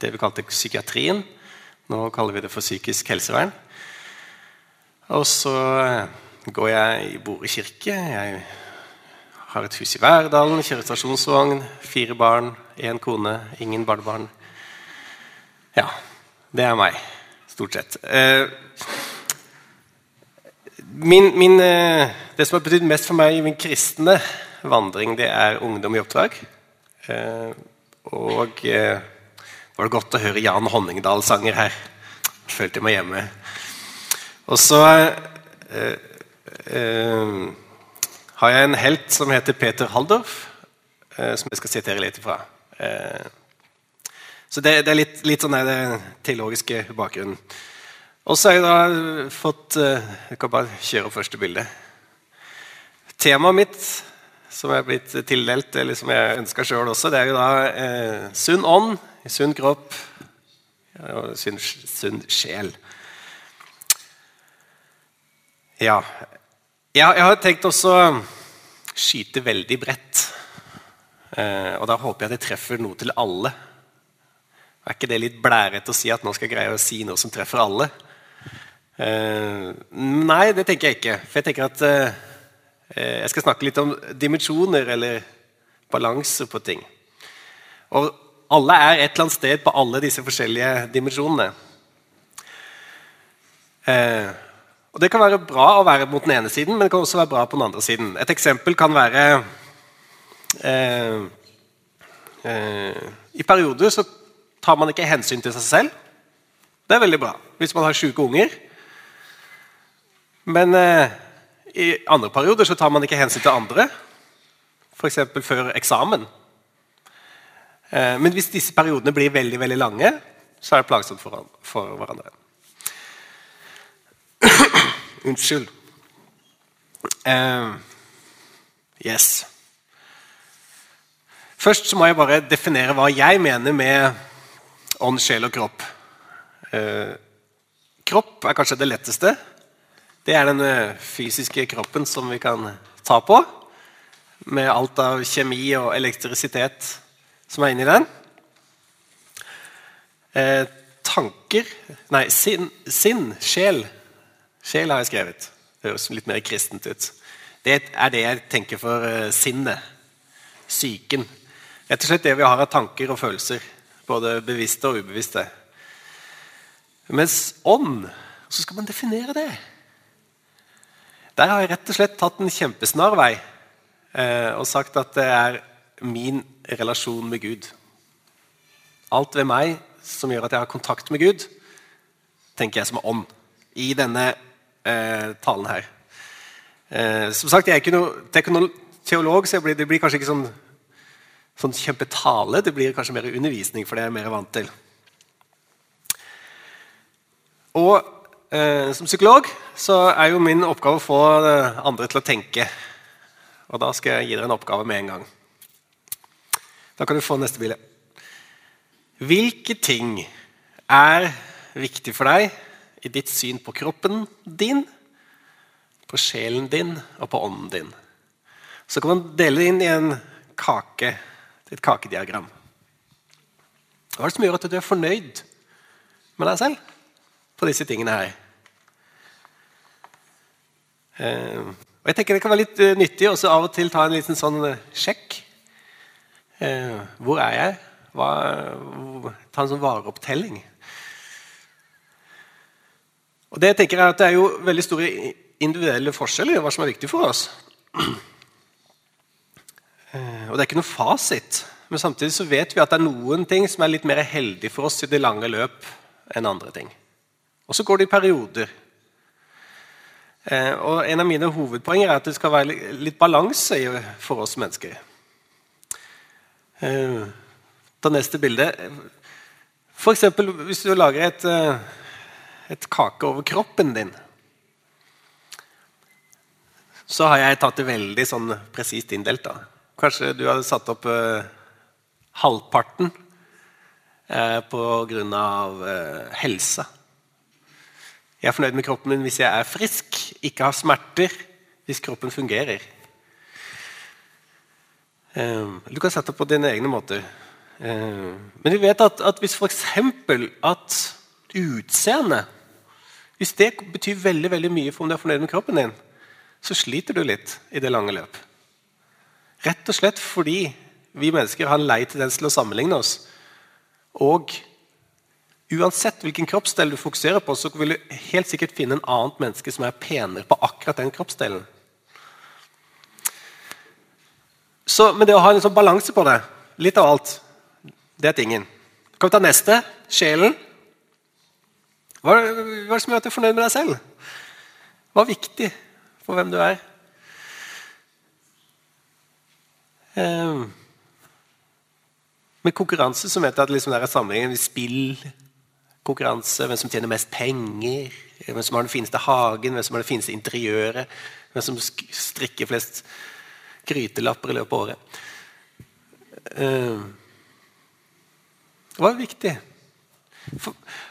det vi kalte psykiatrien. Nå kaller vi det for psykisk helsevern. Og så eh, går jeg i Bore kirke. Jeg har et hus i Værdalen, kjører stasjonsvogn, fire barn, én kone, ingen barnebarn. Ja, det er meg, stort sett. Eh, min, min, eh, det som har betydd mest for meg i min kristne vandring, det er ungdom i oppdrag. Og det godt å høre Jan Honningdal-sanger her. Følte meg hjemme. Og så eh, eh, har jeg en helt som heter Peter Haldorf, eh, som jeg skal sitere litt fra. Eh, så det, det, er litt, litt sånn det teologiske bakgrunnen. Og så har jeg da fått eh, Jeg kan bare kjøre første bilde. Temaet mitt, som er blitt tildelt, eller som jeg ønska sjøl også, det er jo da eh, sunn ånd, sunn kropp og sunn, sunn sjel. Ja. Jeg, jeg har tenkt også å skyte veldig bredt. Eh, og da håper jeg at jeg treffer noe til alle. Er ikke det litt blærete å si at nå skal jeg greie å si noe som treffer alle? Eh, nei, det tenker jeg ikke. For jeg tenker at eh, jeg skal snakke litt om dimensjoner eller balanse på ting. Og alle er et eller annet sted på alle disse forskjellige dimensjonene. Eh, og Det kan være bra å være mot den ene siden, men det kan også være bra på den andre siden. Et eksempel kan være eh, eh, I perioder så tar man ikke hensyn til seg selv. Det er veldig bra hvis man har syke unger. Men eh, i andre perioder så tar man ikke hensyn til andre. F.eks. før eksamen. Eh, men hvis disse periodene blir veldig veldig lange, så er det plagsomt for, hverandre. Unnskyld. Uh, yes. Først så må jeg bare definere hva jeg mener med ånd, sjel og kropp. Uh, kropp er kanskje det letteste. Det er den fysiske kroppen som vi kan ta på. Med alt av kjemi og elektrisitet som er inni den. tanker Nei, sinn, sin, sjel Sjel har jeg skrevet. Det høres litt mer kristent ut. Det er det jeg tenker for uh, sinnet. Psyken. Rett og slett det vi har av tanker og følelser. Både bevisste og ubevisste. Mens ånd Så skal man definere det. Der har jeg rett og slett tatt en kjempesnarvei eh, og sagt at det er min relasjon med Gud. Alt ved meg som gjør at jeg har kontakt med Gud, tenker jeg som ånd. I denne eh, talen her. Eh, som sagt, Jeg er ikke noe teolog, så blir, det blir kanskje ikke sånn, sånn kjempetale. Det blir kanskje mer undervisning, for det er jeg mer vant til. Og eh, Som psykolog så er jo min oppgave å få andre til å tenke. Og da skal jeg gi dere en oppgave med en gang. Da kan du få neste bilde. Hvilke ting er viktig for deg i ditt syn på kroppen din, på sjelen din og på ånden din. Så kan man dele det inn i en kake, et kakediagram. Hva er det som gjør at du er fornøyd med deg selv på disse tingene her? Eh, og jeg tenker Det kan være litt uh, nyttig også av og til ta en liten sånn uh, sjekk. Eh, hvor er jeg? Hva, ta en sånn vareopptelling. Og Det jeg tenker er at det er jo veldig store individuelle forskjeller i hva som er viktig for oss. Eh, og Det er ikke noe fasit, men samtidig så vet vi at det er noen ting som er litt mer heldig for oss i det lange løp enn andre ting. Og så går det i perioder. Eh, og En av mine hovedpoenger er at det skal være litt balanse for oss mennesker. Eh, ta neste bilde. Eksempel, hvis du lager et et kake over kroppen din, så har jeg tatt det veldig sånn presist inndelt. da. Kanskje du hadde satt opp eh, halvparten eh, pga. Eh, helsa. Jeg er fornøyd med kroppen min hvis jeg er frisk, ikke har smerter, hvis kroppen fungerer. Uh, du kan sette det på dine egne måter. Eh, men vi vet at, at hvis f.eks. at utseendet Hvis det betyr veldig veldig mye for om du er fornøyd med kroppen din, så sliter du litt i det lange løp. Rett og slett fordi vi mennesker har en lei tendens til å sammenligne oss. Og uansett hvilken kroppsdel du fokuserer på, så vil du helt sikkert finne en annet menneske som er penere på akkurat den kroppsdelen. Så, men det å ha en sånn balanse på det, litt av alt, det er tingen. Kan vi ta neste? Sjelen. Hva, hva er det som gjør at du er fornøyd med deg selv? Hva er viktig for hvem du er? Um, med konkurranse så mente jeg at liksom det er sammenhengen i spill, konkurranse, hvem som tjener mest penger, hvem som har den fineste hagen, hvem som har det fineste interiøret, hvem som strikker flest grytelapper i løpet av året. Uh, det var viktig.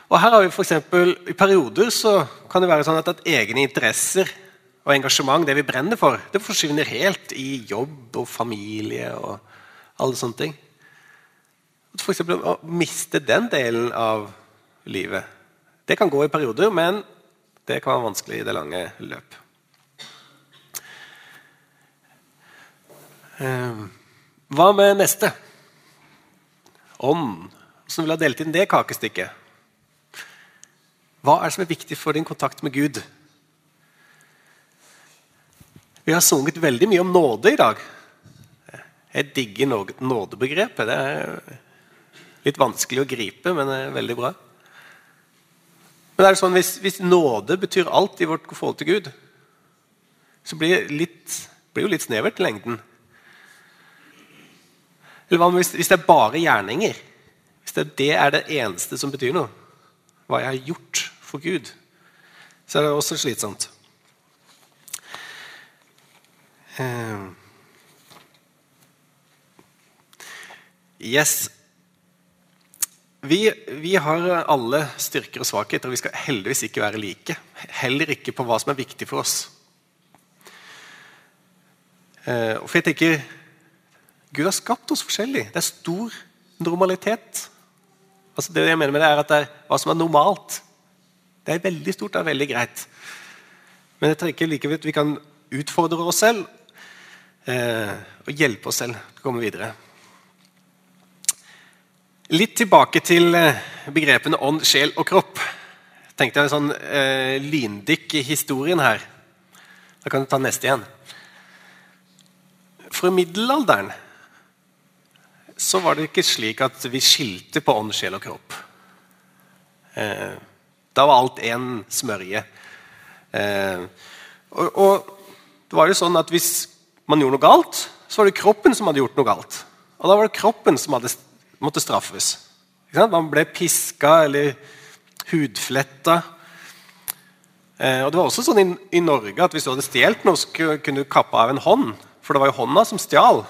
Og her har vi for eksempel, I perioder så kan det være sånn at, at egne interesser og engasjement, det vi brenner for, det forsvinner helt i jobb og familie og alle sånne ting. For eksempel, å miste den delen av livet Det kan gå i perioder, men det kan være vanskelig i det lange løp. Hva med neste? Ånd. Hvordan vil du ha delt inn det kakestykket? Hva er det som er viktig for din kontakt med Gud? Vi har sunget veldig mye om nåde i dag. Jeg digger nådebegrepet. Det er litt vanskelig å gripe, men det er veldig bra. Men er det sånn, hvis, hvis nåde betyr alt i vårt forhold til Gud, så blir det litt, blir jo litt snevert i lengden. Eller hva hvis, hvis det er bare gjerninger? Hvis det, det er det eneste som betyr noe, hva jeg har gjort for Gud, så er det også slitsomt. Uh, yes. Vi, vi, har alle styrker og svakheter, og vi skal heldigvis ikke være like. Heller ikke på hva som er viktig for oss. Uh, for jeg tenker Gud har skapt oss forskjellig. Det er stor normalitet. Altså det jeg mener med det er at det er hva som er normalt. Det er veldig stort og veldig greit. Men jeg tenker likevel at vi kan utfordre oss selv eh, og hjelpe oss selv til å komme videre. Litt tilbake til eh, begrepene ånd, sjel og kropp. Tenkte jeg en sånn eh, lyndykk i historien her. Da kan du ta neste igjen. For middelalderen så var det ikke slik at vi skilte på ånd, sjel og kropp. Eh, da var alt én smørje. Eh, og, og, det var jo sånn at Hvis man gjorde noe galt, så var det kroppen som hadde gjort noe galt. Og da var det kroppen som hadde, måtte straffes. Man ble piska eller hudfletta. Eh, og det var også sånn i, i, Norge at Hvis du hadde stjålet noe, så kunne du kappe av en hånd. For det var jo hånda som stjal.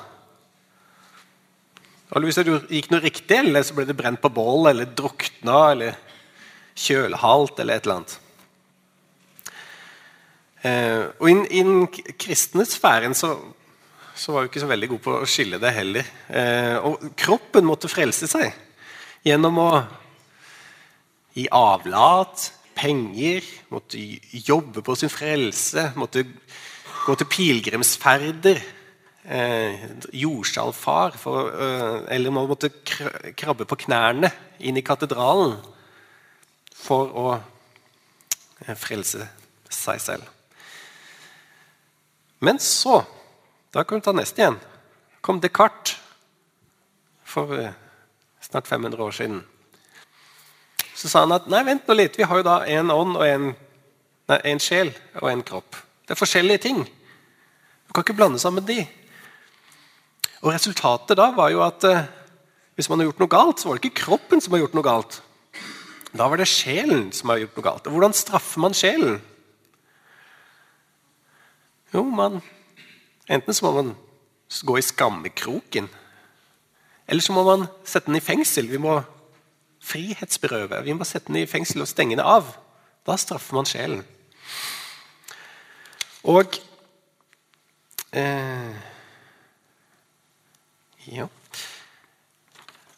Og hvis det gikk noe riktig, eller så ble det brent på bål, eller drukna, eller kjølhalt, eller et eller annet. Eh, og I den kristne sfæren så, så, var vi ikke så veldig gode på å skille det heller. Eh, og kroppen måtte frelse seg gjennom å gi avlat, penger, måtte jobbe på sin frelse, måtte gå til pilegrimsferder eh, jordskjalvfar, eh, eller man måtte krabbe på knærne inn i katedralen for å eh, frelse seg selv. Men så Da kan vi ta neste igjen. kom Descartes for eh, snart 500 år siden. Så sa han at nei, vent nå litt, vi har jo da en ånd og en, nei, en sjel og en kropp. Det er forskjellige ting. Du kan ikke blande sammen de. Og Resultatet da var jo at eh, hvis man har gjort noe galt, så var det ikke kroppen som har gjort noe galt. Da var det sjelen som har gjort noe galt. Og hvordan straffer man sjelen? Jo, man, enten så må man gå i skammekroken. Eller så må man sette den i fengsel. Vi må frihetsberøve. Vi må sette den i fengsel og stenge den av. Da straffer man sjelen. Og eh, ja.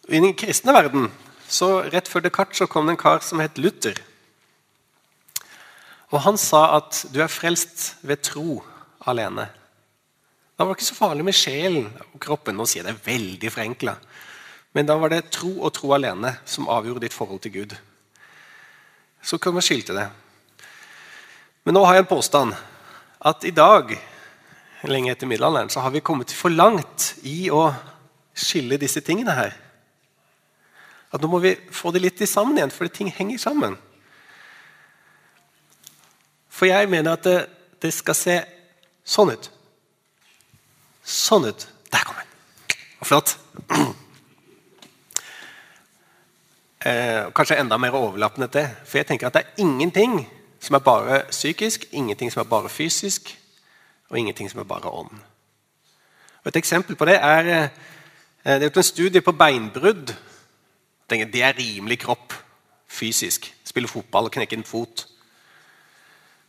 I den kristne verden så rett før Descartes så kom det en kar som het Luther. Og Han sa at du er frelst ved tro alene. Da var det ikke så farlig med sjelen og kroppen. Nå sier jeg det veldig forenkla. Men da var det tro og tro alene som avgjorde ditt forhold til Gud. Så kan man skilte det. Men nå har jeg en påstand. At i dag, lenge etter middelalderen, så har vi kommet for langt i å skille disse tingene her. At nå må vi få det litt sammen igjen, fordi ting henger sammen. For jeg mener at det, det skal se sånn ut. Sånn ut. Der kom den. Flott. Eh, kanskje enda mer overlappende til. For jeg tenker at det er ingenting som er bare psykisk, ingenting som er bare fysisk, og ingenting som er bare ånd. Og et eksempel på det er eh, Det er gjort en studie på beinbrudd. Det er rimelig kropp fysisk. Spille fotball og knekke en fot.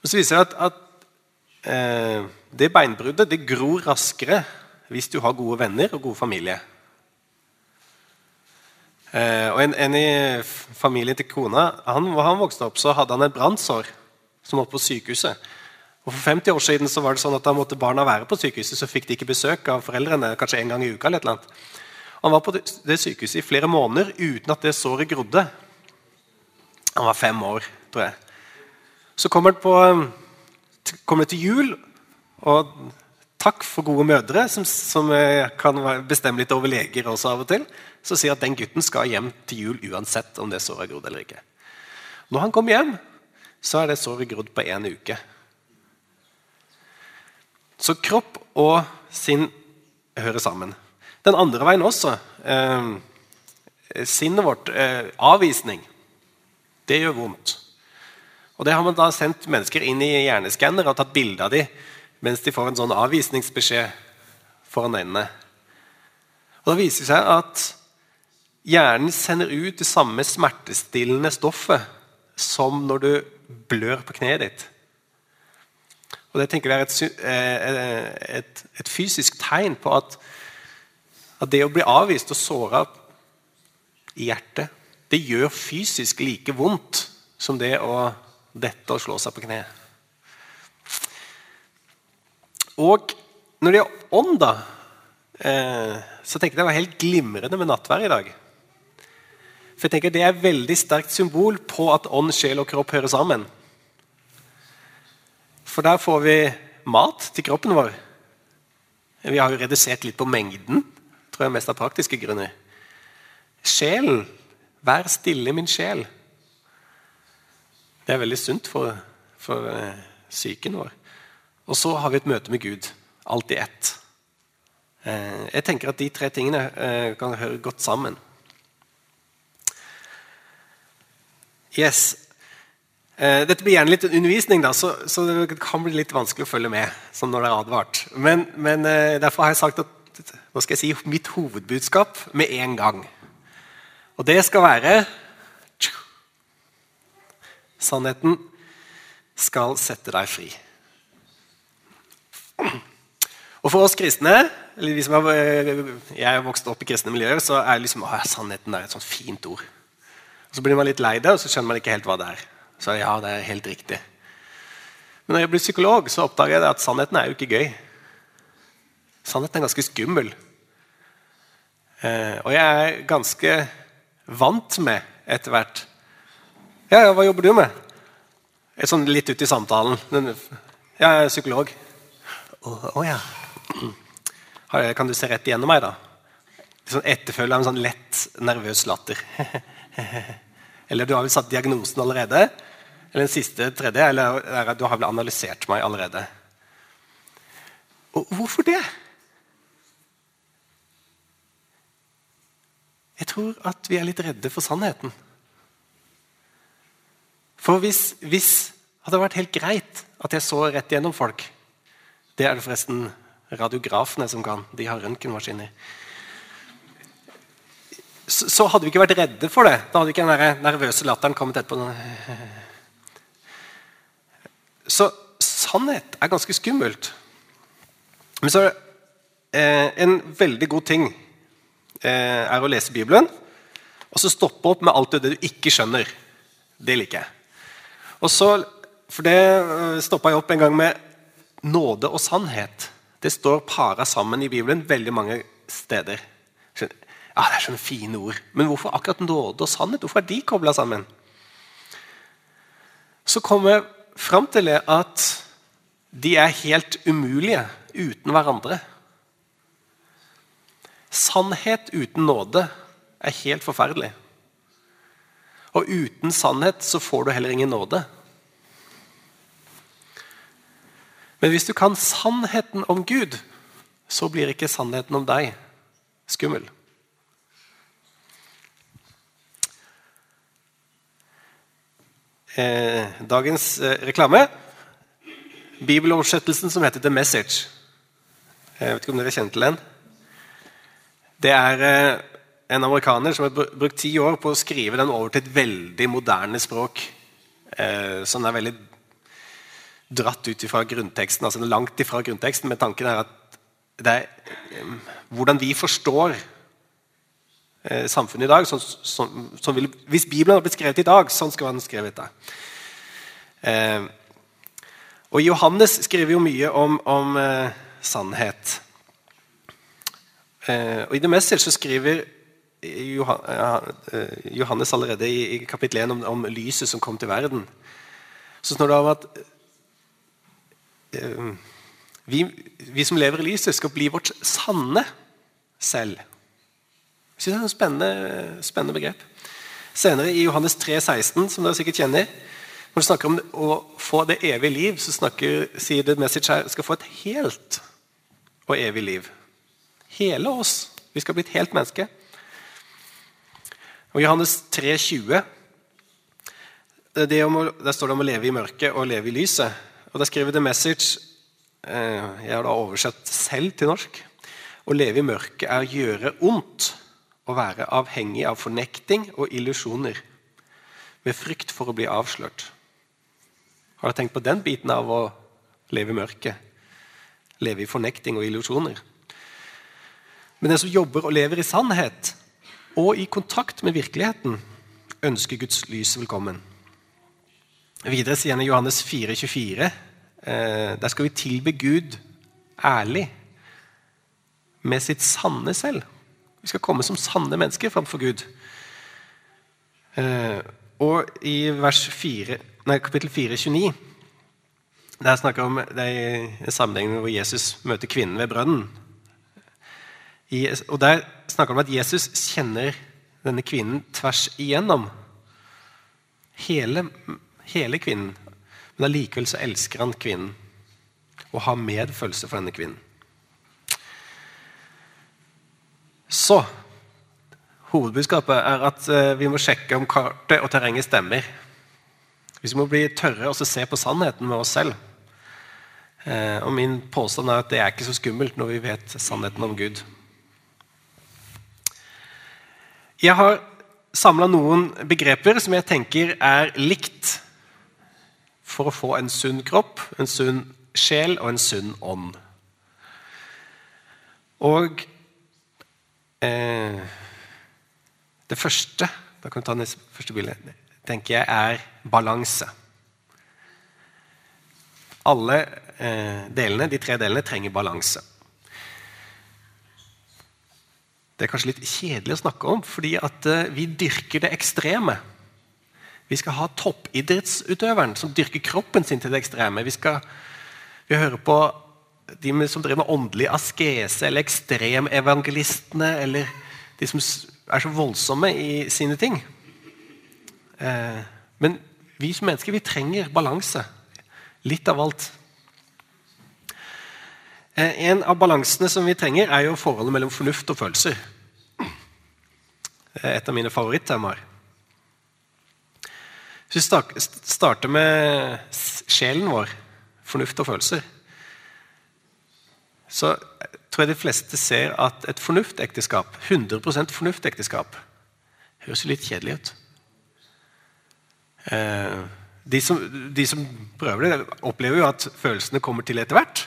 Og så viser det at, at eh, det beinbruddet det gror raskere hvis du har gode venner og god familie. Eh, og en, en, i familien til kona han, han vokste opp, så hadde han et brannsår som var på sykehuset. Og For 50 år siden så var det sånn at da måtte barna være på sykehuset, så fikk de ikke besøk av foreldrene kanskje en gang i uka. eller et eller annet. Han var på det, det sykehuset i flere måneder uten at det såret grodde. Han var fem år, tror jeg. Så kommer det, på, kommer til jul, og takk for gode mødre, som, som, eh, kan bestemme litt over leger også av og til, så sier at den gutten skal hjem til jul uansett om det såret er grodd eller ikke. Når han kommer hjem, så er det såret grodd på én uke. Så kropp og sinn hører sammen. Den andre veien også. Eh, sinnet vårt, eh, avvisning, det gjør vondt. Og Det har man da sendt mennesker inn i hjerneskanner og tatt bilde av dem mens de får en sånn avvisningsbeskjed foran øynene. Og Det viser seg at hjernen sender ut det samme smertestillende stoffet som når du blør på kneet ditt. Og Det tenker jeg er et, eh, et, et fysisk tegn på at, at, det å bli avvist og såra i hjertet, det gjør fysisk like vondt som det å dette og slå seg på kne. Og når det gjelder ånd, da, eh, så tenker jeg det var helt glimrende med nattvær i dag. For jeg tenker Det er et veldig sterkt symbol på at ånd, sjel og kropp hører sammen. For der får vi mat til kroppen vår. Vi har jo redusert litt på mengden, tror jeg mest av praktiske grunner. Sjelen. Vær stille, min sjel. Det er veldig sunt for, for uh, psyken vår. Og så har vi et møte med Gud. Alt i ett. Uh, jeg tenker at de tre tingene uh, kan høre godt sammen. Yes. Dette blir gjerne litt undervisning, da, så, så, det kan bli litt vanskelig å følge med. som når det er advart. Men, men derfor har jeg sagt at nå skal jeg si mitt hovedbudskap med en gang. Og det skal være Sannheten skal sette deg fri. Og For oss kristne, eller vi som er, eh, jeg er vokst opp i kristne miljøer, så er liksom, å, sannheten er et sånt fint ord. Og Så blir man litt lei det, og så skjønner man ikke helt hva det er. Så ja, det er helt riktig. Men når jeg blir psykolog, så oppdager jeg at sannheten er jo ikke gøy. Sannheten er ganske skummel. Eh, og jeg er ganske vant med etter hvert ja, ja, hva jobber du med? Et sånn litt ut i samtalen. Jeg er psykolog. Å oh, oh, ja. Kan du se rett igjennom meg, da? Sånn etterfølge av en sånn lett, nervøs latter. eller du har vel satt diagnosen allerede? Eller den siste tredje? Eller du har vel analysert meg allerede? Og hvorfor det? Jeg tror at vi er litt redde for sannheten. For hvis, hvis hadde det vært helt greit at jeg så rett gjennom folk Det er det forresten radiografene som kan. De har røntgenmaskiner. Så, så, hadde vi ikke vært redde for det. Da hadde ikke den nervøse latteren kommet etterpå. Så sannhet er ganske skummelt. Men så er det eh, en veldig god ting er å lese Bibelen Og så stoppe opp med alt det du ikke skjønner. Det liker jeg. Og så, For det øh, stoppa jeg opp en gang med nåde og sannhet. Det står para sammen i Bibelen veldig mange steder. Ja, Det er sånne fine ord. Men hvorfor akkurat nåde og sannhet? Hvorfor er de kobla sammen? Så kommer jeg fram til at de er helt umulige uten hverandre. Sannhet uten nåde er helt forferdelig. Og uten sannhet så får du heller ingen nåde. Men hvis du kan sannheten om Gud, så blir ikke sannheten om deg skummel. Eh, dagens eh, reklame. Bibeloversettelsen som heter The Message. Jeg vet ikke om dere kjenner til den? Det er eh, en amerikaner som har brukt ti år på å skrive den over til et veldig moderne språk. Så som er veldig dratt ut fra grunnteksten, altså langt ifra grunnteksten. med tanken er at det er eh, hvordan vi forstår eh, samfunnet i dag som, som, som vil, Hvis Bibelen hadde blitt skrevet i dag, sånn skulle den skrevet da. Eh, og Johannes skriver jo mye om, om eh, sannhet. Eh, og I det meste så skriver eh, Johannes allerede i, kapittel 1 om, om, lyset som kom til verden. Så står det om at eh, vi, vi, som lever i lyset, skal bli vårt sanne selv. Jeg synes Det er et spennende, spennende begrep. Senere i Johannes 3, 16, som dere sikkert kjenner, når det snakker om å få det evige liv, så snakker, sier det message her skal få et helt og evig liv. Hele oss. Vi skal bli et helt menneske. Og Johannes 3, 20, Der står det om å leve i mørket og leve i lyset. Og Der skriver The Message eh, Jeg har da oversett selv til norsk. Å leve i mørket er å gjøre ondt. Å være avhengig av fornekting og illusjoner. Med frykt for å bli avslørt. Har du tenkt på den biten av å leve i mørket? Leve i fornekting og illusjoner? Men den som jobber og lever i sannhet og i kontakt med virkeligheten, ønsker Guds lys velkommen. Videre sier han i Johannes 4, 24, eh, der skal vi tilbe Gud ærlig, med sitt sanne selv. Vi skal komme som sanne mennesker framfor Gud. Eh, og i vers 4, nei, kapittel 4, 29 Der snakker om det er sammenhengen hvor Jesus møter kvinnen ved brønnen. Og Der snakker han om at Jesus kjenner denne kvinnen tvers igjennom. Hele, hele kvinnen. Men allikevel så elsker han kvinnen og har medfølelse for denne kvinnen. Så Hovedbudskapet er at eh, vi må sjekke om kartet og terrenget stemmer. Vi må bli tørre og se på sannheten med oss selv. Eh, og Min påstand er at det er ikke så skummelt når vi vet sannheten om Gud. Jeg har samla noen begreper som jeg tenker er likt for å få en sunn kropp, en sunn sjel og en sunn ånd. Og eh, det første da kan vi ta neste første bilde, tenker jeg er balanse. Alle eh, delene, de tre delene trenger balanse. Det er kanskje litt kjedelig å snakke om, fordi eh, vi dyrker det ekstreme. Vi skal ha toppidrettsutøveren som dyrker kroppen sin til det ekstreme. Vi skal vi hører på de som driver med åndelig askese, eller ekstremevangelistene, eller de som er så voldsomme i sine ting. Eh, men vi som mennesker vi trenger balanse. Litt av alt. Eh, en av balansene som vi trenger, er jo forholdet mellom fornuft og følelser. Et av mine favorittemaer. Hvis vi starter med sjelen vår, fornuft og følelser, så tror jeg de fleste ser at et fornuftekteskap, 100% fornuftekteskap, høres litt kjedelig ut. Eh, de som, de som, prøver det, opplever jo at følelsene kommer til etter hvert.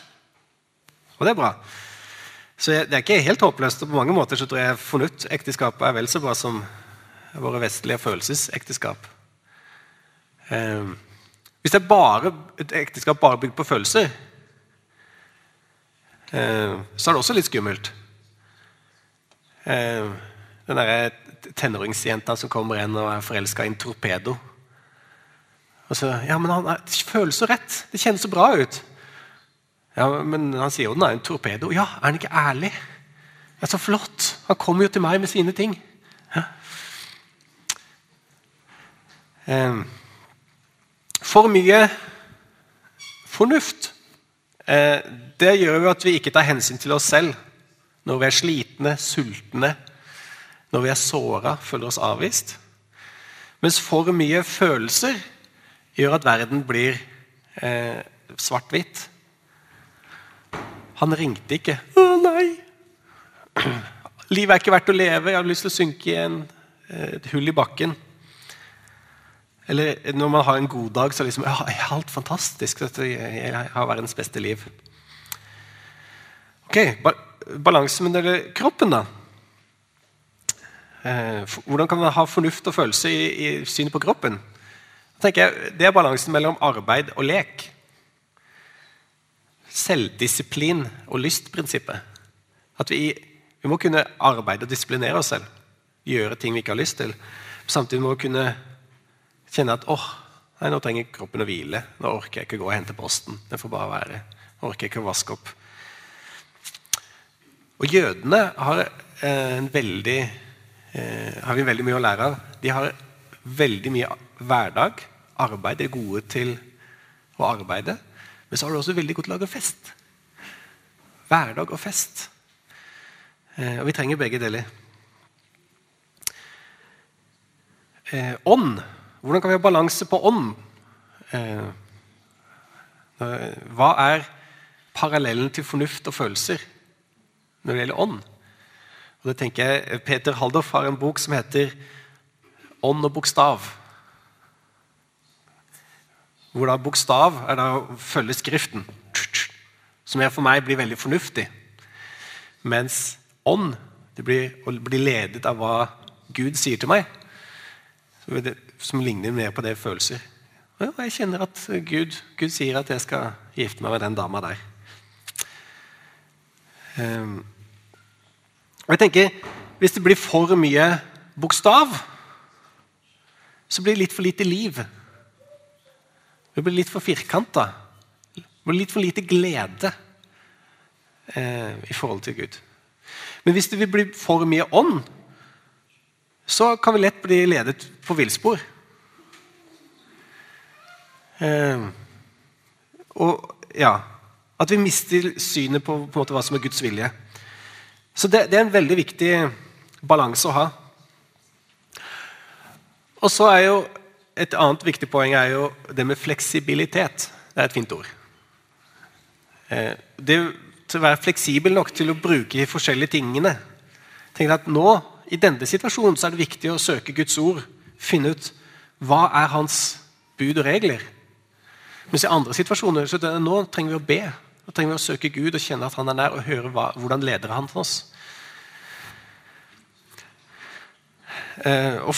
Og det er bra. Så det er ikke helt håpløst. og På mange måter så tror jeg fornuftekteskapet er vel så bra som våre vestlige følelsesekteskap. Eh, hvis det er bare et ekteskap bare bygd på følelser, eh, så er det også litt skummelt. Eh, den derre tenåringsjenta som kommer inn og er forelska i en torpedo. Og så, ja, men han er, føles så rett. Det kjennes så bra ut. Ja, Men han sier jo den er en torpedo. Ja, er han ikke ærlig? Det er så flott. Han kommer jo til meg med sine ting. Ja. For mye fornuft eh, det gjør jo at vi ikke tar hensyn til oss selv når vi er slitne, sultne, når vi er såra, føler oss avvist. Mens for mye følelser gjør at verden blir eh, svart-hvitt. Han ringte ikke. 'Å, nei!' Livet er ikke verdt å leve. Jeg har lyst til å synke i en, et hull i bakken. Eller når man har en god dag, så liksom, ja, er alt fantastisk. Jeg har verdens beste liv. Ok, Balansen med kroppen, da. Eh, hvordan kan man ha fornuft og følelse i, i synet på kroppen? Jeg, det er balansen mellom arbeid og lek. Selvdisiplin og lystprinsippet. At vi, vi, må kunne arbeide og disiplinere oss selv. Gjøre ting vi ikke har lyst til. Samtidig må vi kunne kjenne at åh, nei, nå trenger kroppen å hvile. Nå orker jeg ikke gå og hente posten. Det får bare være. Nå orker jeg ikke å vaske opp. Og Jødene har, eh, en veldig, eh, har vi veldig mye å lære av. De har veldig mye hverdag, arbeid. Er gode til å arbeide. Men så har du også veldig godt til å lage fest. Hverdag og fest. Eh, og vi trenger begge deler. Eh, ånd hvordan kan vi ha balanse på ånd? Eh, hva er parallellen til fornuft og følelser når det gjelder ånd? Og det tenker jeg, Peter Haldorf har en bok som heter 'Ånd og bokstav'. Hvor da bokstav er da å følge Skriften, som for meg blir veldig fornuftig. Mens ånd det blir å bli ledet av hva Gud sier til meg som ligner mer på det følelser. Og jeg kjenner at Gud, Gud, sier at jeg skal gifte meg med den dama der. Um, og jeg tenker, Hvis det blir for mye bokstav, så blir det litt for lite liv. Det blir litt for firkanta. Det blir litt for lite glede eh, i forhold til Gud. Men hvis det vil bli for mye ånd, så kan vi lett bli ledet på villspor. Eh, og ja At vi mister synet på, på måte, hva som er Guds vilje. Så det, det er en veldig viktig balanse å ha. Og så er jo Et annet viktig poeng er jo det med fleksibilitet. Det er et fint ord. Eh, det å være fleksibel nok til å bruke de forskjellige tingene. Tenk at nå, I denne situasjonen så er det viktig å søke Guds ord. Finne ut hva er hans bud og regler. Mens i andre situasjoner så det, nå trenger vi å be. Nå trenger vi å søke Gud og kjenne at han er nær, og høre hva, hvordan leder han for oss. Eh, og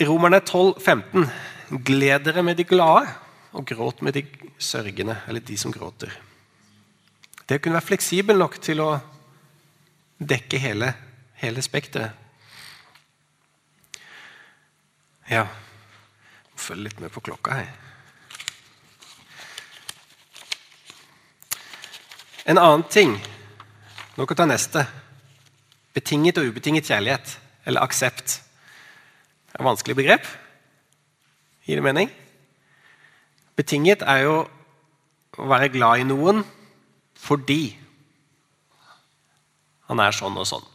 Romerne 12, 15. Gled dere med de glade, og gråt med de sørgende, eller de som gråter. Det å kunne være fleksibel nok til å dekke hele, hele spekteret. Ja Følg litt med på klokka her. En annen ting Nå kan vi ta neste. Betinget og ubetinget kjærlighet, eller aksept. Det er et vanskelig begrep. Gir det mening? Betinget er jo å være glad i noen fordi han er sånn og sånn.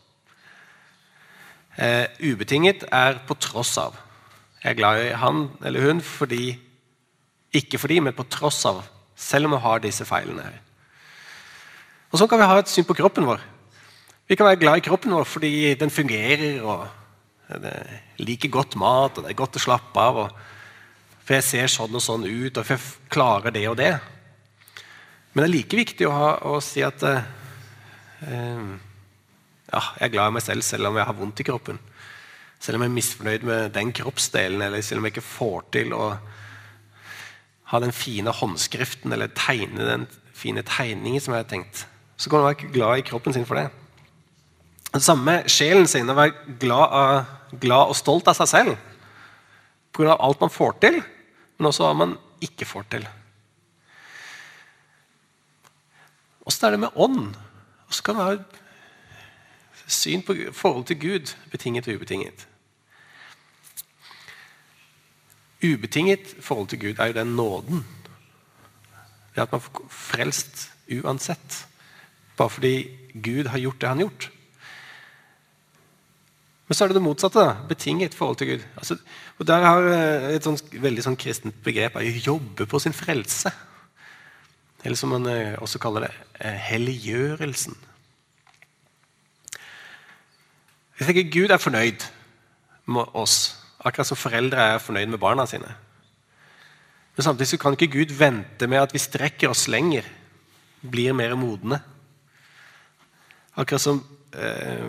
Uh, ubetinget er på tross av. Jeg er glad i han eller hun fordi ikke fordi, men på tross av. Selv om vi har disse feilene. her. Og Sånn kan vi ha et syn på kroppen vår. Vi kan være glad i kroppen vår fordi den fungerer, og det er like godt mat, og det er godt å slappe av. For jeg ser sånn og sånn ut, og for jeg klarer det og det. Men det er like viktig å, ha, å si at eh, ja, jeg er glad i meg selv selv om jeg har vondt i kroppen. Selv om jeg er misfornøyd med den kroppsdelen, eller selv om jeg ikke får til å ha den fine håndskriften eller tegne den fine tegningen som jeg har tenkt, så kan man være glad i kroppen sin for det. Det samme sjelen sin. Å være glad, glad, og stolt av seg selv pga. alt man får til, men også hva man ikke får til. Åssen er det med ånd? Åssen kan det være syn på forhold til Gud, betinget og ubetinget? Ubetinget forhold til Gud er jo den nåden. Det at man får frelst uansett. Bare fordi Gud har gjort det han har gjort. Men så er det det motsatte. da, Betinget forhold til Gud. Altså, og Der har eh, et sånt, veldig sånn kristent begrep å jobbe på sin frelse. Eller som man eh, også kaller det, eh, helliggjørelsen. Jeg tenker Gud er fornøyd med oss, akkurat som foreldre er fornøyd med barna sine. Men samtidig så kan ikke Gud vente med at vi strekker oss lenger, blir mer modne. Akkurat som eh,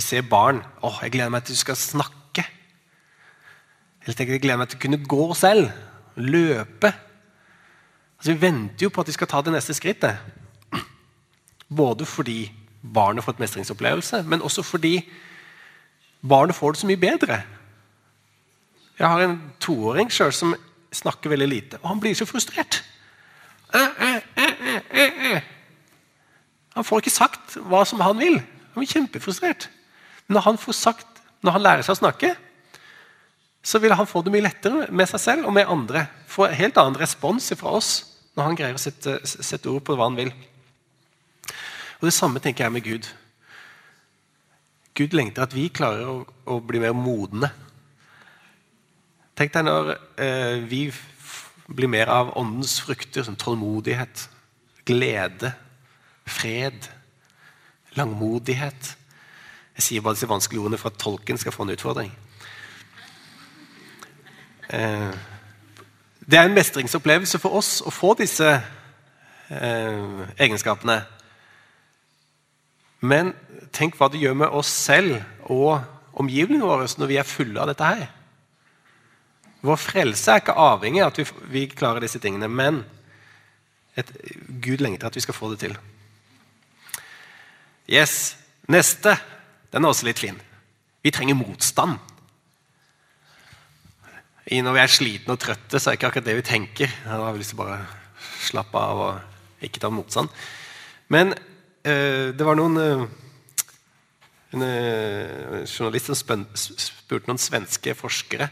vi ser barn. 'Å, jeg gleder meg til du skal snakke.' Eller tenker jeg gleder meg til å kunne gå selv. Løpe. Altså, vi venter jo på at de skal ta det neste skrittet. Både fordi barnet får et mestringsopplevelse, men også fordi barnet får det så mye bedre. Jeg har en toåring selv som snakker veldig lite, og han blir så frustrert. Han får ikke sagt hva som han vil. Han blir kjempefrustrert. Når han får sagt, når han lærer seg å snakke, så vil han få det mye lettere med seg selv og med andre. Få helt annen respons fra oss når han greier å sette, sette, ord på hva han vil. Og Det samme tenker jeg med Gud. Gud lengter at vi klarer å, å bli mer modne. Tenk deg når eh, vi blir mer av åndens frukter, som tålmodighet, glede, fred, langmodighet jeg sier bare disse vanskelige ordene for at tolken skal få en utfordring. Eh, det er en mestringsopplevelse for oss å få disse eh, egenskapene. Men tenk hva det gjør med oss selv og omgivelsene våre når vi er fulle av dette her. Vår frelse er ikke avhengig av at vi, klarer disse tingene, men et, Gud lengter at vi skal få det til. Yes. Neste den er også litt fin. Vi trenger motstand. Når vi er slitne og trøtte, så er det ikke akkurat det vi tenker. Da har vi lyst til å bare slappe av og ikke ta motstand. Men øh, det var noen øh, en øh, journalist som spurte noen svenske forskere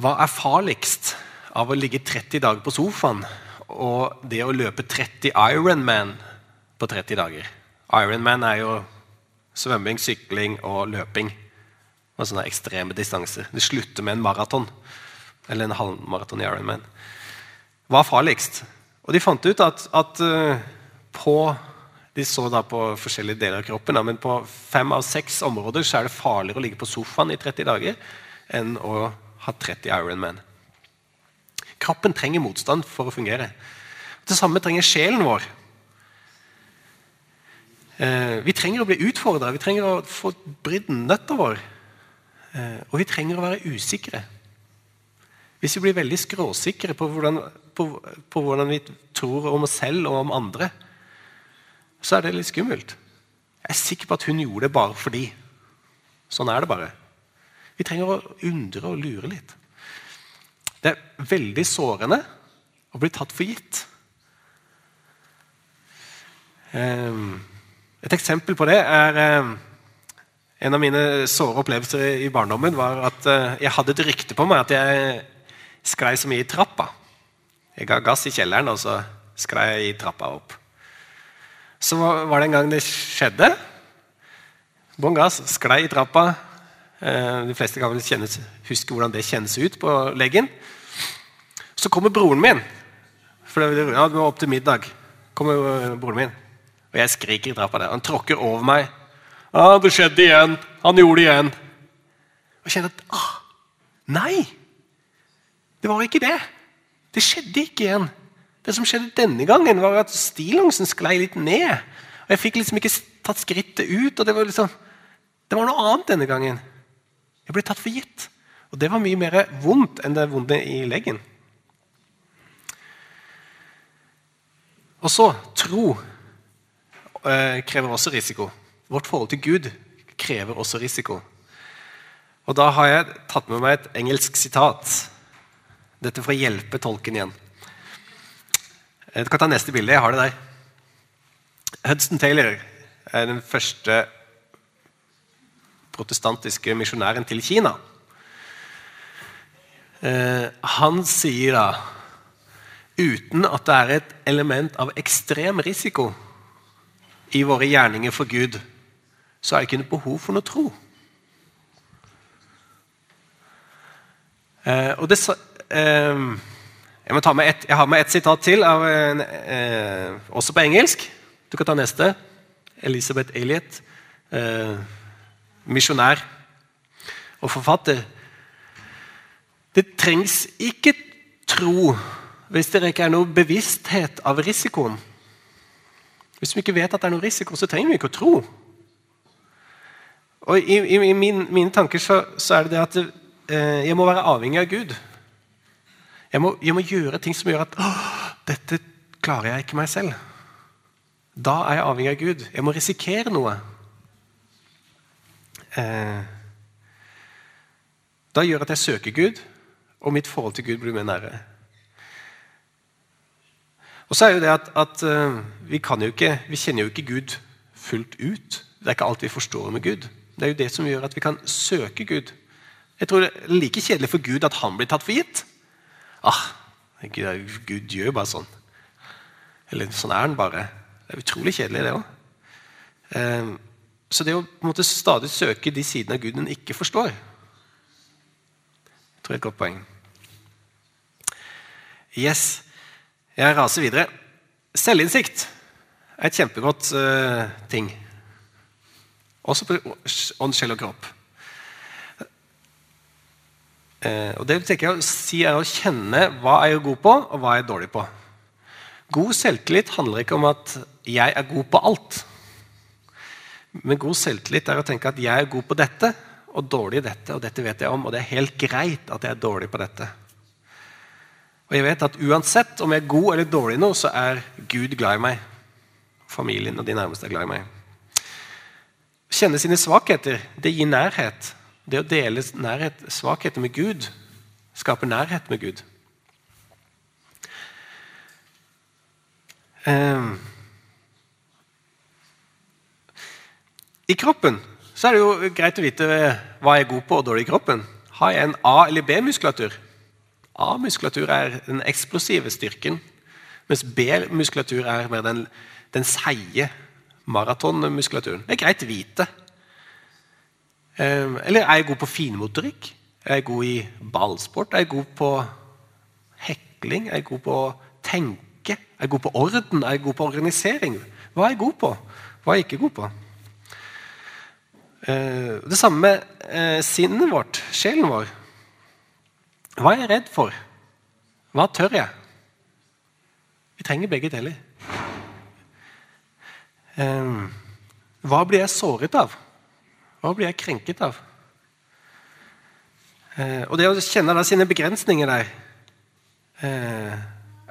hva er farligst av å ligge 30 dager på sofaen og det å løpe 30 Ironman på 30 dager. Ironman er jo svømming, sykling og løping. Og sånne ekstreme distanser. Det slutter med en maraton. Eller en halvmaraton i Ironman. Hva er farligst? Og de fant ut at, at uh, på De så da på forskjellige deler av kroppen, men på fem av seks områder så er det farligere å ligge på sofaen i 30 dager enn å ha 30 Ironman. Kroppen trenger motstand for å fungere. Det samme trenger sjelen vår. Eh, vi trenger å bli utfordra, vi trenger å få brydd nøtta vår. Eh, og vi trenger å være usikre. Hvis vi blir veldig skråsikre på hvordan, på, på hvordan, vi tror om oss selv og om andre, så er det litt skummelt. Jeg er sikker på at hun gjorde det bare fordi. Sånn er det bare. Vi trenger å undre og lure litt. Det er veldig sårende å bli tatt for gitt. Um, et eksempel på det er eh, En av mine såre opplevelser i barndommen var at eh, jeg hadde et rykte på meg at jeg sklei så mye i trappa. Jeg ga gass i kjelleren, og så sklei jeg i trappa opp. Så var det en gang det skjedde. Bånn gass, sklei i trappa. Eh, de fleste kan vel huske hvordan det kjennes ut på leggen. Så kommer broren min. For det var opp til middag. kommer broren min. Og jeg skriker i trappa der. Han tråkker over meg. Ah, 'Det skjedde igjen. Han gjorde det igjen.' Og jeg kjenner at ah, Nei! Det var ikke det. Det skjedde ikke igjen. Det som skjedde denne gangen, var at stillongsen sklei litt ned. Og Jeg fikk liksom ikke tatt skrittet ut. og det var liksom, Det var noe annet denne gangen. Jeg ble tatt for gitt. Og det var mye mer vondt enn det vonde i leggen. Og så tro krever også risiko. Vårt forhold til Gud krever også risiko. Og Da har jeg tatt med meg et engelsk sitat. Dette for å hjelpe tolken igjen. Du kan ta neste bilde. Jeg har det der. Hudson Taylor er den første protestantiske misjonæren til Kina. Eh, han sier da uten at det er et element av ekstrem risiko i våre gjerninger for Gud, så er det ikke noe behov for noe tro. Eh, og det, eh, jeg, et, jeg, har med ett sitat til, av, eh, også på engelsk. Du kan ta neste. Elisabeth Elliot, eh, misjonær og forfatter. Det trengs ikke tro hvis det ikke er noe bevissthet av risikoen. Hvis vi ikke vet at det er noen risiko, så trenger vi ikke å tro. Og I, i, i min, mine tanker så, så, er det det at eh, jeg må være avhengig av Gud. Jeg må, jeg må gjøre ting som gjør at dette klarer jeg ikke meg selv. Da er jeg avhengig av Gud. Jeg må risikere noe. Eh, da gjør at jeg søker Gud, og mitt forhold til Gud blir mer nære. Og så er jo det at, at uh, vi, ikke, vi, kjenner jo ikke Gud fullt ut. Det er ikke alt vi forstår med Gud. Det er jo det som gjør at vi kan søke Gud. Jeg tror det er like kjedelig for Gud at han blir tatt for gitt. Ah, Gud gjør jo bare sånn. Eller sånn er han bare. Det er utrolig kjedelig, det òg. Eh, så det å på en måte stadig søke de sidene av Gud en ikke forstår, tror jeg er et godt poeng. Yes. Jeg raser videre. Selvinnsikt er et kjempegodt uh, ting. Også på ånd, sjel og kropp. Uh, og Det tenker jeg å si er å kjenne hva jeg er god på, og hva jeg er dårlig på. God selvtillit handler ikke om at jeg er god på alt. Men god selvtillit er å tenke at jeg er god på dette og dårlig i dette, og dette vet jeg om, og det er helt greit at jeg er dårlig på dette. Og jeg vet at uansett om jeg er god eller dårlig nå, så er Gud glad i meg. Familien og de nærmeste er glad i meg. Kjenne sine svakheter, det gir nærhet. Det å dele nærhet, svakheter med Gud skaper nærhet med Gud. Um, I kroppen så er det jo greit å vite hva jeg er god på og dårlig i kroppen. Har jeg en A- eller B-muskulatur? A-muskulatur er den eksplosive styrken, mens B-muskulatur er mer den, den seige maratonmuskulaturen. Det er greit å vite. Ehm, eller er jeg god på finmotorikk? Er jeg god i ballsport? Er jeg god på hekling? Er jeg god på å tenke? Er jeg god på orden? Er jeg god på organisering? Hva er jeg god på? Hva er jeg ikke god på? Ehm, det samme med eh, sinnet vårt, sjelen vår. Hva er jeg redd for? Hva tør jeg? Vi trenger begge deler. Ehm, hva blir jeg såret av? Hva blir jeg krenket av? Eh, og det å kjenne da sine begrensninger der eh,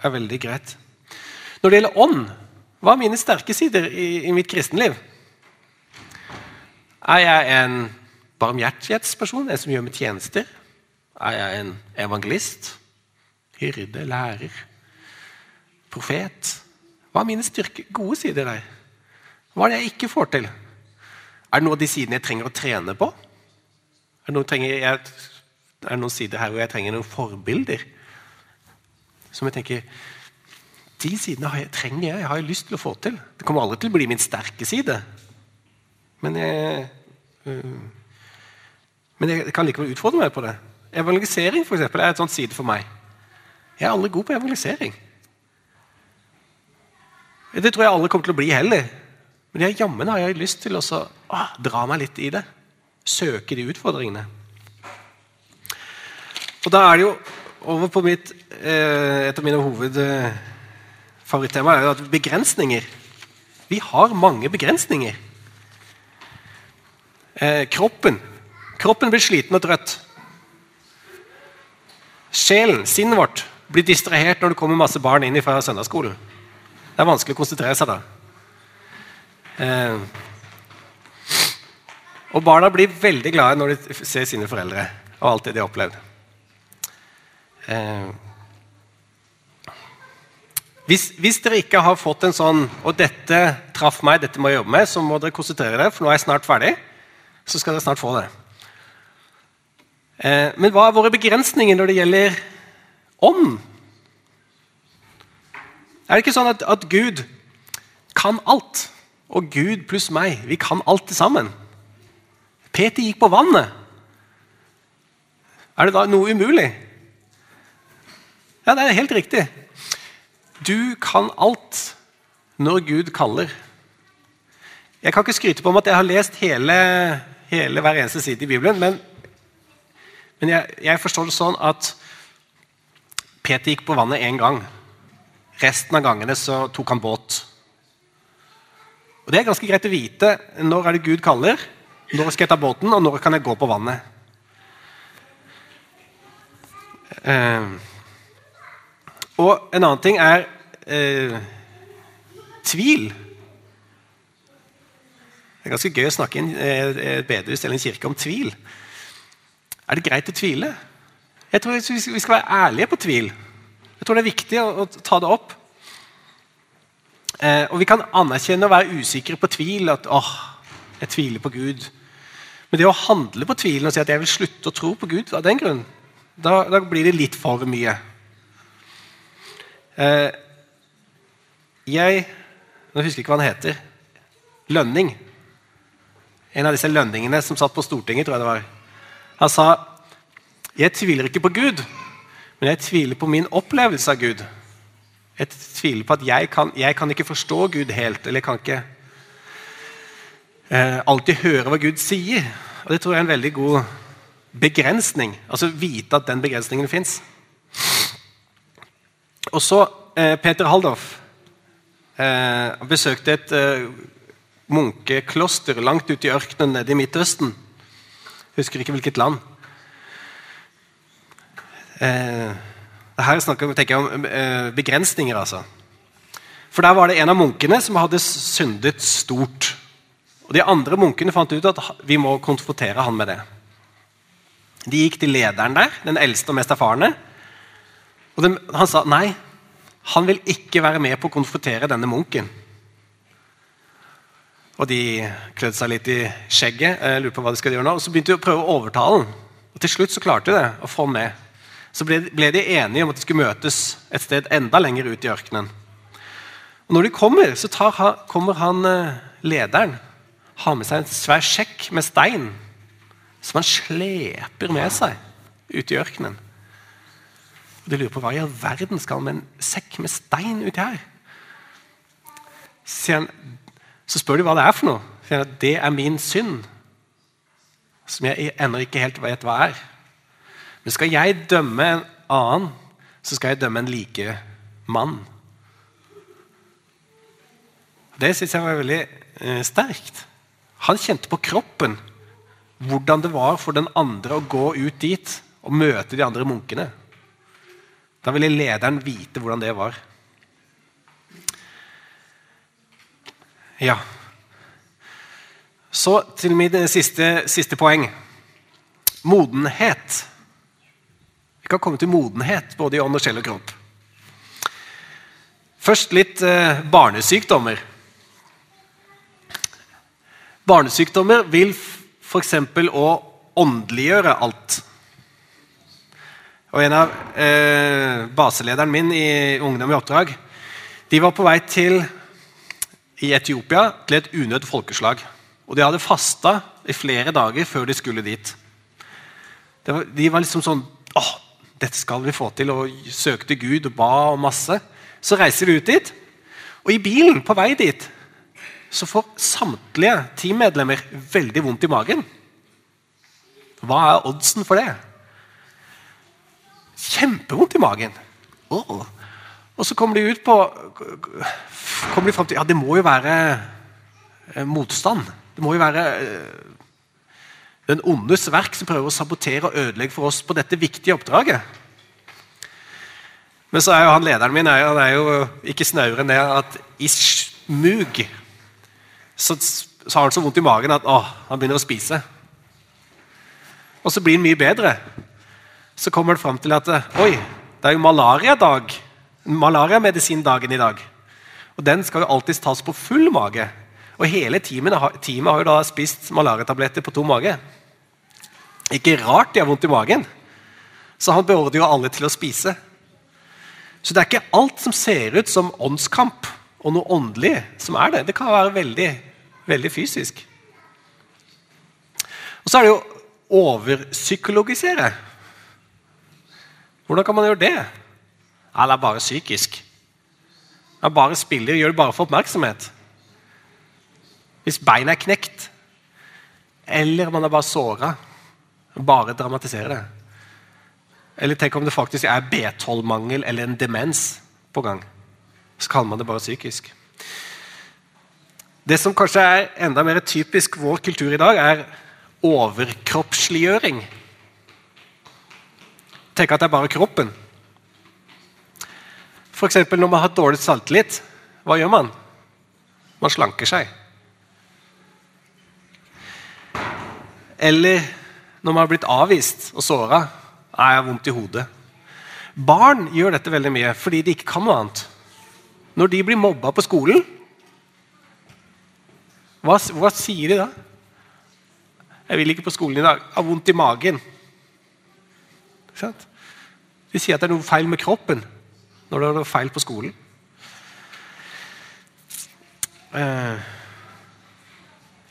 er veldig greit. Når det gjelder ånd, hva er mine sterke sider i, i mitt kristenliv? Er jeg en barmhjertighetsperson, en som gjør meg tjenester? Er jeg en evangelist? Hyrde? Lærer? Profet? Hva er mine styrke, gode sider der? Hva er det jeg ikke får til? Er det noen av de sidene jeg trenger å trene på? Er det, noen, jeg, er det noen sider her hvor jeg trenger noen forbilder? Som jeg tenker De sidene jeg, trenger jeg, jeg har lyst til å få til. Det kommer aldri til å bli min sterke side. Men jeg, øh, men jeg kan likevel utfordre meg på det. Evangelisering for eksempel, er et sånt side for meg. Jeg er aldri god på evangelisering. Det tror jeg alle kommer til å bli heller. Men jeg, jammen har jeg lyst til å dra meg litt i det. Søke de utfordringene. Og Da er det jo over på mitt, eh, et av mine hovedfavorittemaer at begrensninger. Vi har mange begrensninger. Eh, kroppen. Kroppen blir sliten og trøtt. Sjelen, sinnet vårt, blir distrahert når det kommer masse barn inn fra søndagsskolen. Det er vanskelig å konsentrere seg da. Eh, og barna blir veldig glade når de ser sine foreldre og alt det de har opplevd. Eh, hvis, hvis, dere ikke har fått en sånn og dette traff meg, dette må jeg jobbe med, så må dere konsentrere dere, for nå er jeg snart ferdig. Så skal dere snart få det. Eh, men hva er våre begrensninger når det gjelder ånd? Er det ikke sånn at, at Gud kan alt? Og Gud pluss meg, vi kan alt til sammen. Peter gikk på vannet. Er det da noe umulig? Ja, det er helt riktig. Du kan alt når Gud kaller. Jeg kan ikke skryte på meg at jeg har lest hele, hele hver eneste side i Bibelen, men, men jeg, jeg, forstår det sånn at Peter gikk på vannet én gang. Resten av gangene så tok han båt. Og Det er ganske greit å vite når er det Gud kaller, når skal jeg ta båten, og når kan jeg gå på vannet. Eh, og en annen ting er eh, tvil. Det er ganske gøy å snakke i en eh, bedehus eller en kirke om tvil. Er det greit å tvile? Jeg tror Vi skal være ærlige på tvil. Jeg tror det er viktig å, å ta det opp. Eh, og Vi kan anerkjenne og være usikre på tvil. At åh, jeg tviler på Gud. Men det å handle på tvilen og si at jeg vil slutte å tro på Gud av den grunn, da, da blir det litt for mye. Eh, jeg Nå husker jeg ikke hva han heter. Lønning. En av disse lønningene som satt på Stortinget, tror jeg det var. Han sa jeg tviler ikke på Gud, men jeg tviler på min opplevelse av Gud. Jeg tviler på at jeg kan, jeg kan ikke forstå Gud helt, eller jeg kan ikke eh, alltid høre hva Gud sier. Og Det tror jeg er en veldig god begrensning. Altså vite at den begrensningen fins. Og så eh, Peter Haldorf eh, besøkte et eh, munkekloster langt ute i ørkenen nede i Midtøsten. Husker ikke hvilket land. Eh, her snakker, tenker jeg om eh, begrensninger, altså. For der var det en av munkene som hadde syndet stort. Og De andre munkene fant ut at vi må konfrontere han med det. De gikk til lederen der, den eldste og mest erfarne. Og de, Han sa nei, han vil ikke være med på å konfrontere denne munken. Og De klødde seg litt i skjegget. Jeg lurer på hva de skal gjøre nå, og Så begynte de å prøve å overtale den. Og Til slutt så klarte de det, å få med. Så ble, ble, de enige om at de skulle møtes et sted enda lenger ut i ørkenen. Og Når de kommer, så tar, kommer han eh, lederen har med seg en svær sjekk med stein som han sleper med seg ute i ørkenen. Og De lurer på hva i all verden skal han med en sekk med stein uti her? Så, han, så spør de hva det er for noe. At det er min synd, som jeg ennå ikke helt vet hva er. Men skal jeg dømme en annen, så skal jeg dømme en like mann. Det syns jeg var veldig eh, sterkt. Han kjente på kroppen hvordan det var for den andre å gå ut dit og møte de andre munkene. Da ville lederen vite hvordan det var. Ja. Så til mitt siste, siste poeng. Modenhet. Vi kan komme til modenhet både i ånd og sjel og kropp. Først litt eh, barnesykdommer. Barnesykdommer vil f.eks. å åndeliggjøre alt. Og En av eh, baselederen min i Ungdom i oppdrag de var på vei til i Etiopia til et unødt folkeslag. Og De hadde fasta i flere dager før de skulle dit. Var, de var liksom sånn Å, dette skal vi få til, og søkte Gud og ba og masse. Så reiser de ut dit, og i bilen på vei dit så får samtlige teammedlemmer veldig vondt i magen. Hva er oddsen for det? Kjempevondt i magen. Oh. Og så kommer de ut på kommer de frem til, Ja, det må jo være eh, motstand. Det må jo være eh, den ondes verk som prøver å sabotere og ødelegge for oss på dette viktige oppdraget. Men så er jo han lederen min han er jo ikke snauere enn det at i smug så, så, har han så vondt i magen at å, han begynner å spise. Og så blir han mye bedre. Så kommer han fram til at oi, det er jo malariadag. Malariamedisindagen i dag. Og Den skal jo alltid tas på full mage. Og hele teamet, teamet har jo da spist malariatabletter på tom mage. Ikke rart de har vondt i magen. Så han beordrer jo alle til å spise. Så det er ikke alt som ser ut som åndskamp og noe åndelig, som er det. Det kan være veldig, veldig fysisk. Og så er det jo overpsykologisere. Hvordan kan man gjøre det? Ja, det er bare psykisk. Han bare spiller, gjør det bare for oppmerksomhet. Hvis beinet er knekt, eller man er bare såra, bare dramatisere det. Eller tenk om det faktisk er B12-mangel eller en demens på gang. Så kaller man det bare psykisk. Det som kanskje er enda mer typisk vår kultur i dag, er overkroppsliggjøring. Tenk at det er bare kroppen. F.eks. når man har dårlig selvtillit, hva gjør man? Man slanker seg. Eller når man har blitt avvist og såra. Jeg har vondt i hodet. Barn gjør dette veldig mye fordi de ikke kan noe annet. Når de blir mobba på skolen, hva, hva sier de da? 'Jeg vil ikke på skolen i dag. Jeg har vondt i magen.' De sier at det er noe feil med kroppen når det er noe feil på skolen. Uh,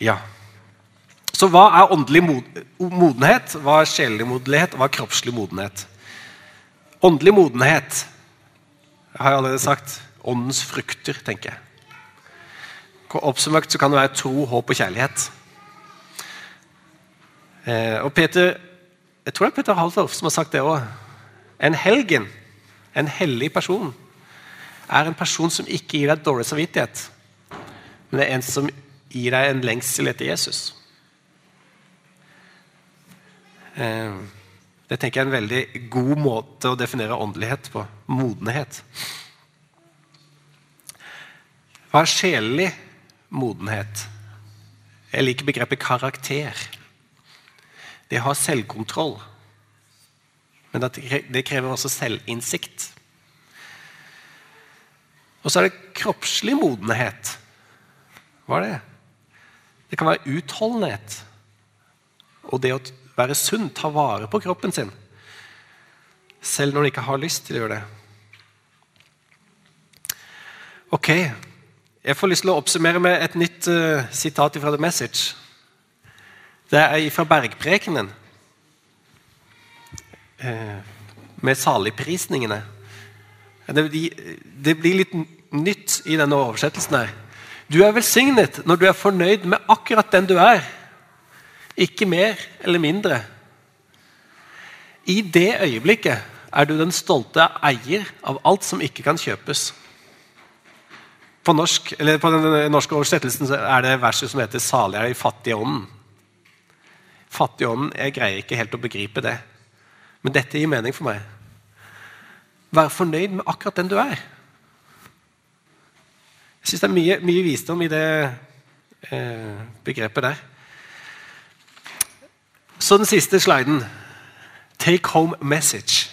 ja. Så hva er åndelig modenhet, hva er sjelelig modenhet, hva er kroppslig modenhet? Åndelig modenhet jeg har allerede sagt åndens frukter, tenker jeg. Oppsummert så kan det være tro, håp og kjærlighet. Eh, og Peter, Jeg tror det er Peter Halvdorf som har sagt det òg. En helgen, en hellig person, er en person som ikke gir deg dårlig samvittighet, men det er en som gir deg en lengsel etter Jesus. Eh, det tenker jeg er en veldig god måte å definere åndelighet på. Modenhet. Hva er sjelelig modenhet? Jeg liker begrepet karakter. Det har selvkontroll. Men det krever også selvinnsikt. Og så er det kroppslig modenhet. Hva er det? Det kan være utholdenhet. Og det å være sunn, ta vare på kroppen sin. Selv når de ikke har lyst til å gjøre det. Ok, Jeg får lyst til å oppsummere med et nytt uh, sitat fra The Message. Det er fra Bergprekenen, med saligprisningene. Det, det blir litt nytt i denne oversettelsen. her. Du er velsignet når du er fornøyd med akkurat den du er. Ikke mer eller mindre. I det øyeblikket er du den stolte eier av alt som ikke kan kjøpes. På, norsk, på den norske oversettelsen er det verset som heter 'Salig er de fattige ånden'. Fattig ånden, Jeg greier ikke helt å begripe det. Men dette gir mening for meg. Vær fornøyd med akkurat den du er. Jeg syns det er mye, mye, visdom i det eh, begrepet der. Så den siste sliden. Take home message.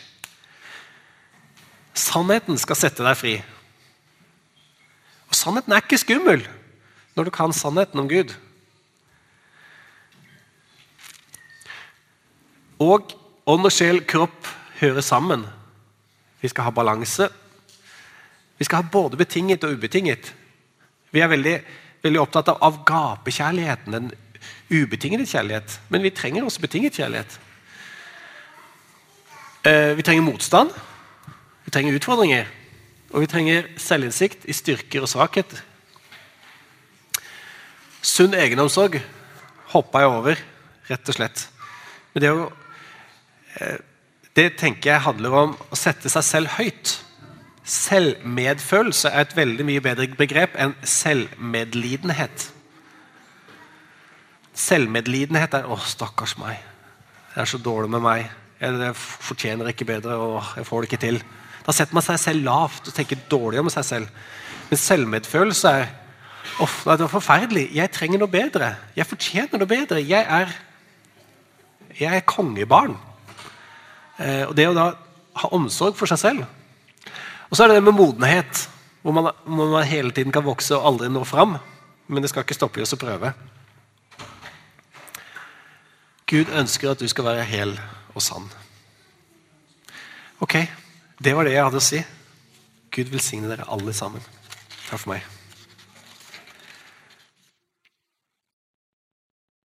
Sannheten skal sette deg fri. Og Sannheten er ikke skummel når du kan sannheten om Gud. Og ånd og sjel, kropp hører sammen. Vi skal ha balanse. Vi skal ha både betinget og ubetinget. Vi er veldig, veldig opptatt av gapekjærligheten, den ubetinget kjærlighet, men vi trenger også betinget kjærlighet. Eh, vi trenger motstand, vi trenger utfordringer, og vi trenger selvinnsikt i styrker og svakhet. Sunn egenomsorg hoppa jeg over, rett og slett. Men det, eh, det tenker jeg handler om å sette seg selv høyt. Selvmedfølelse er et veldig mye bedre begrep enn selvmedlidenhet. Selvmedlidenhet er 'Å, stakkars meg. Jeg er så dårlig med meg. Jeg fortjener ikke bedre. og jeg får det ikke til.' Da setter man seg selv lavt og tenker dårlig om seg selv. Men selvmedfølelse er Uff, det var forferdelig. Jeg trenger noe bedre. Jeg fortjener noe bedre. Jeg er, jeg er kongebarn. Eh, og Det å da ha omsorg for seg selv. Og så er det det med modenhet, hvor man, hvor man hele tiden kan vokse og aldri nå fram. Men det skal ikke stoppe i oss å prøve. Gud ønsker at du skal være hel og sann. Ok, det var det jeg hadde å si. Gud velsigne dere alle sammen. Takk for meg.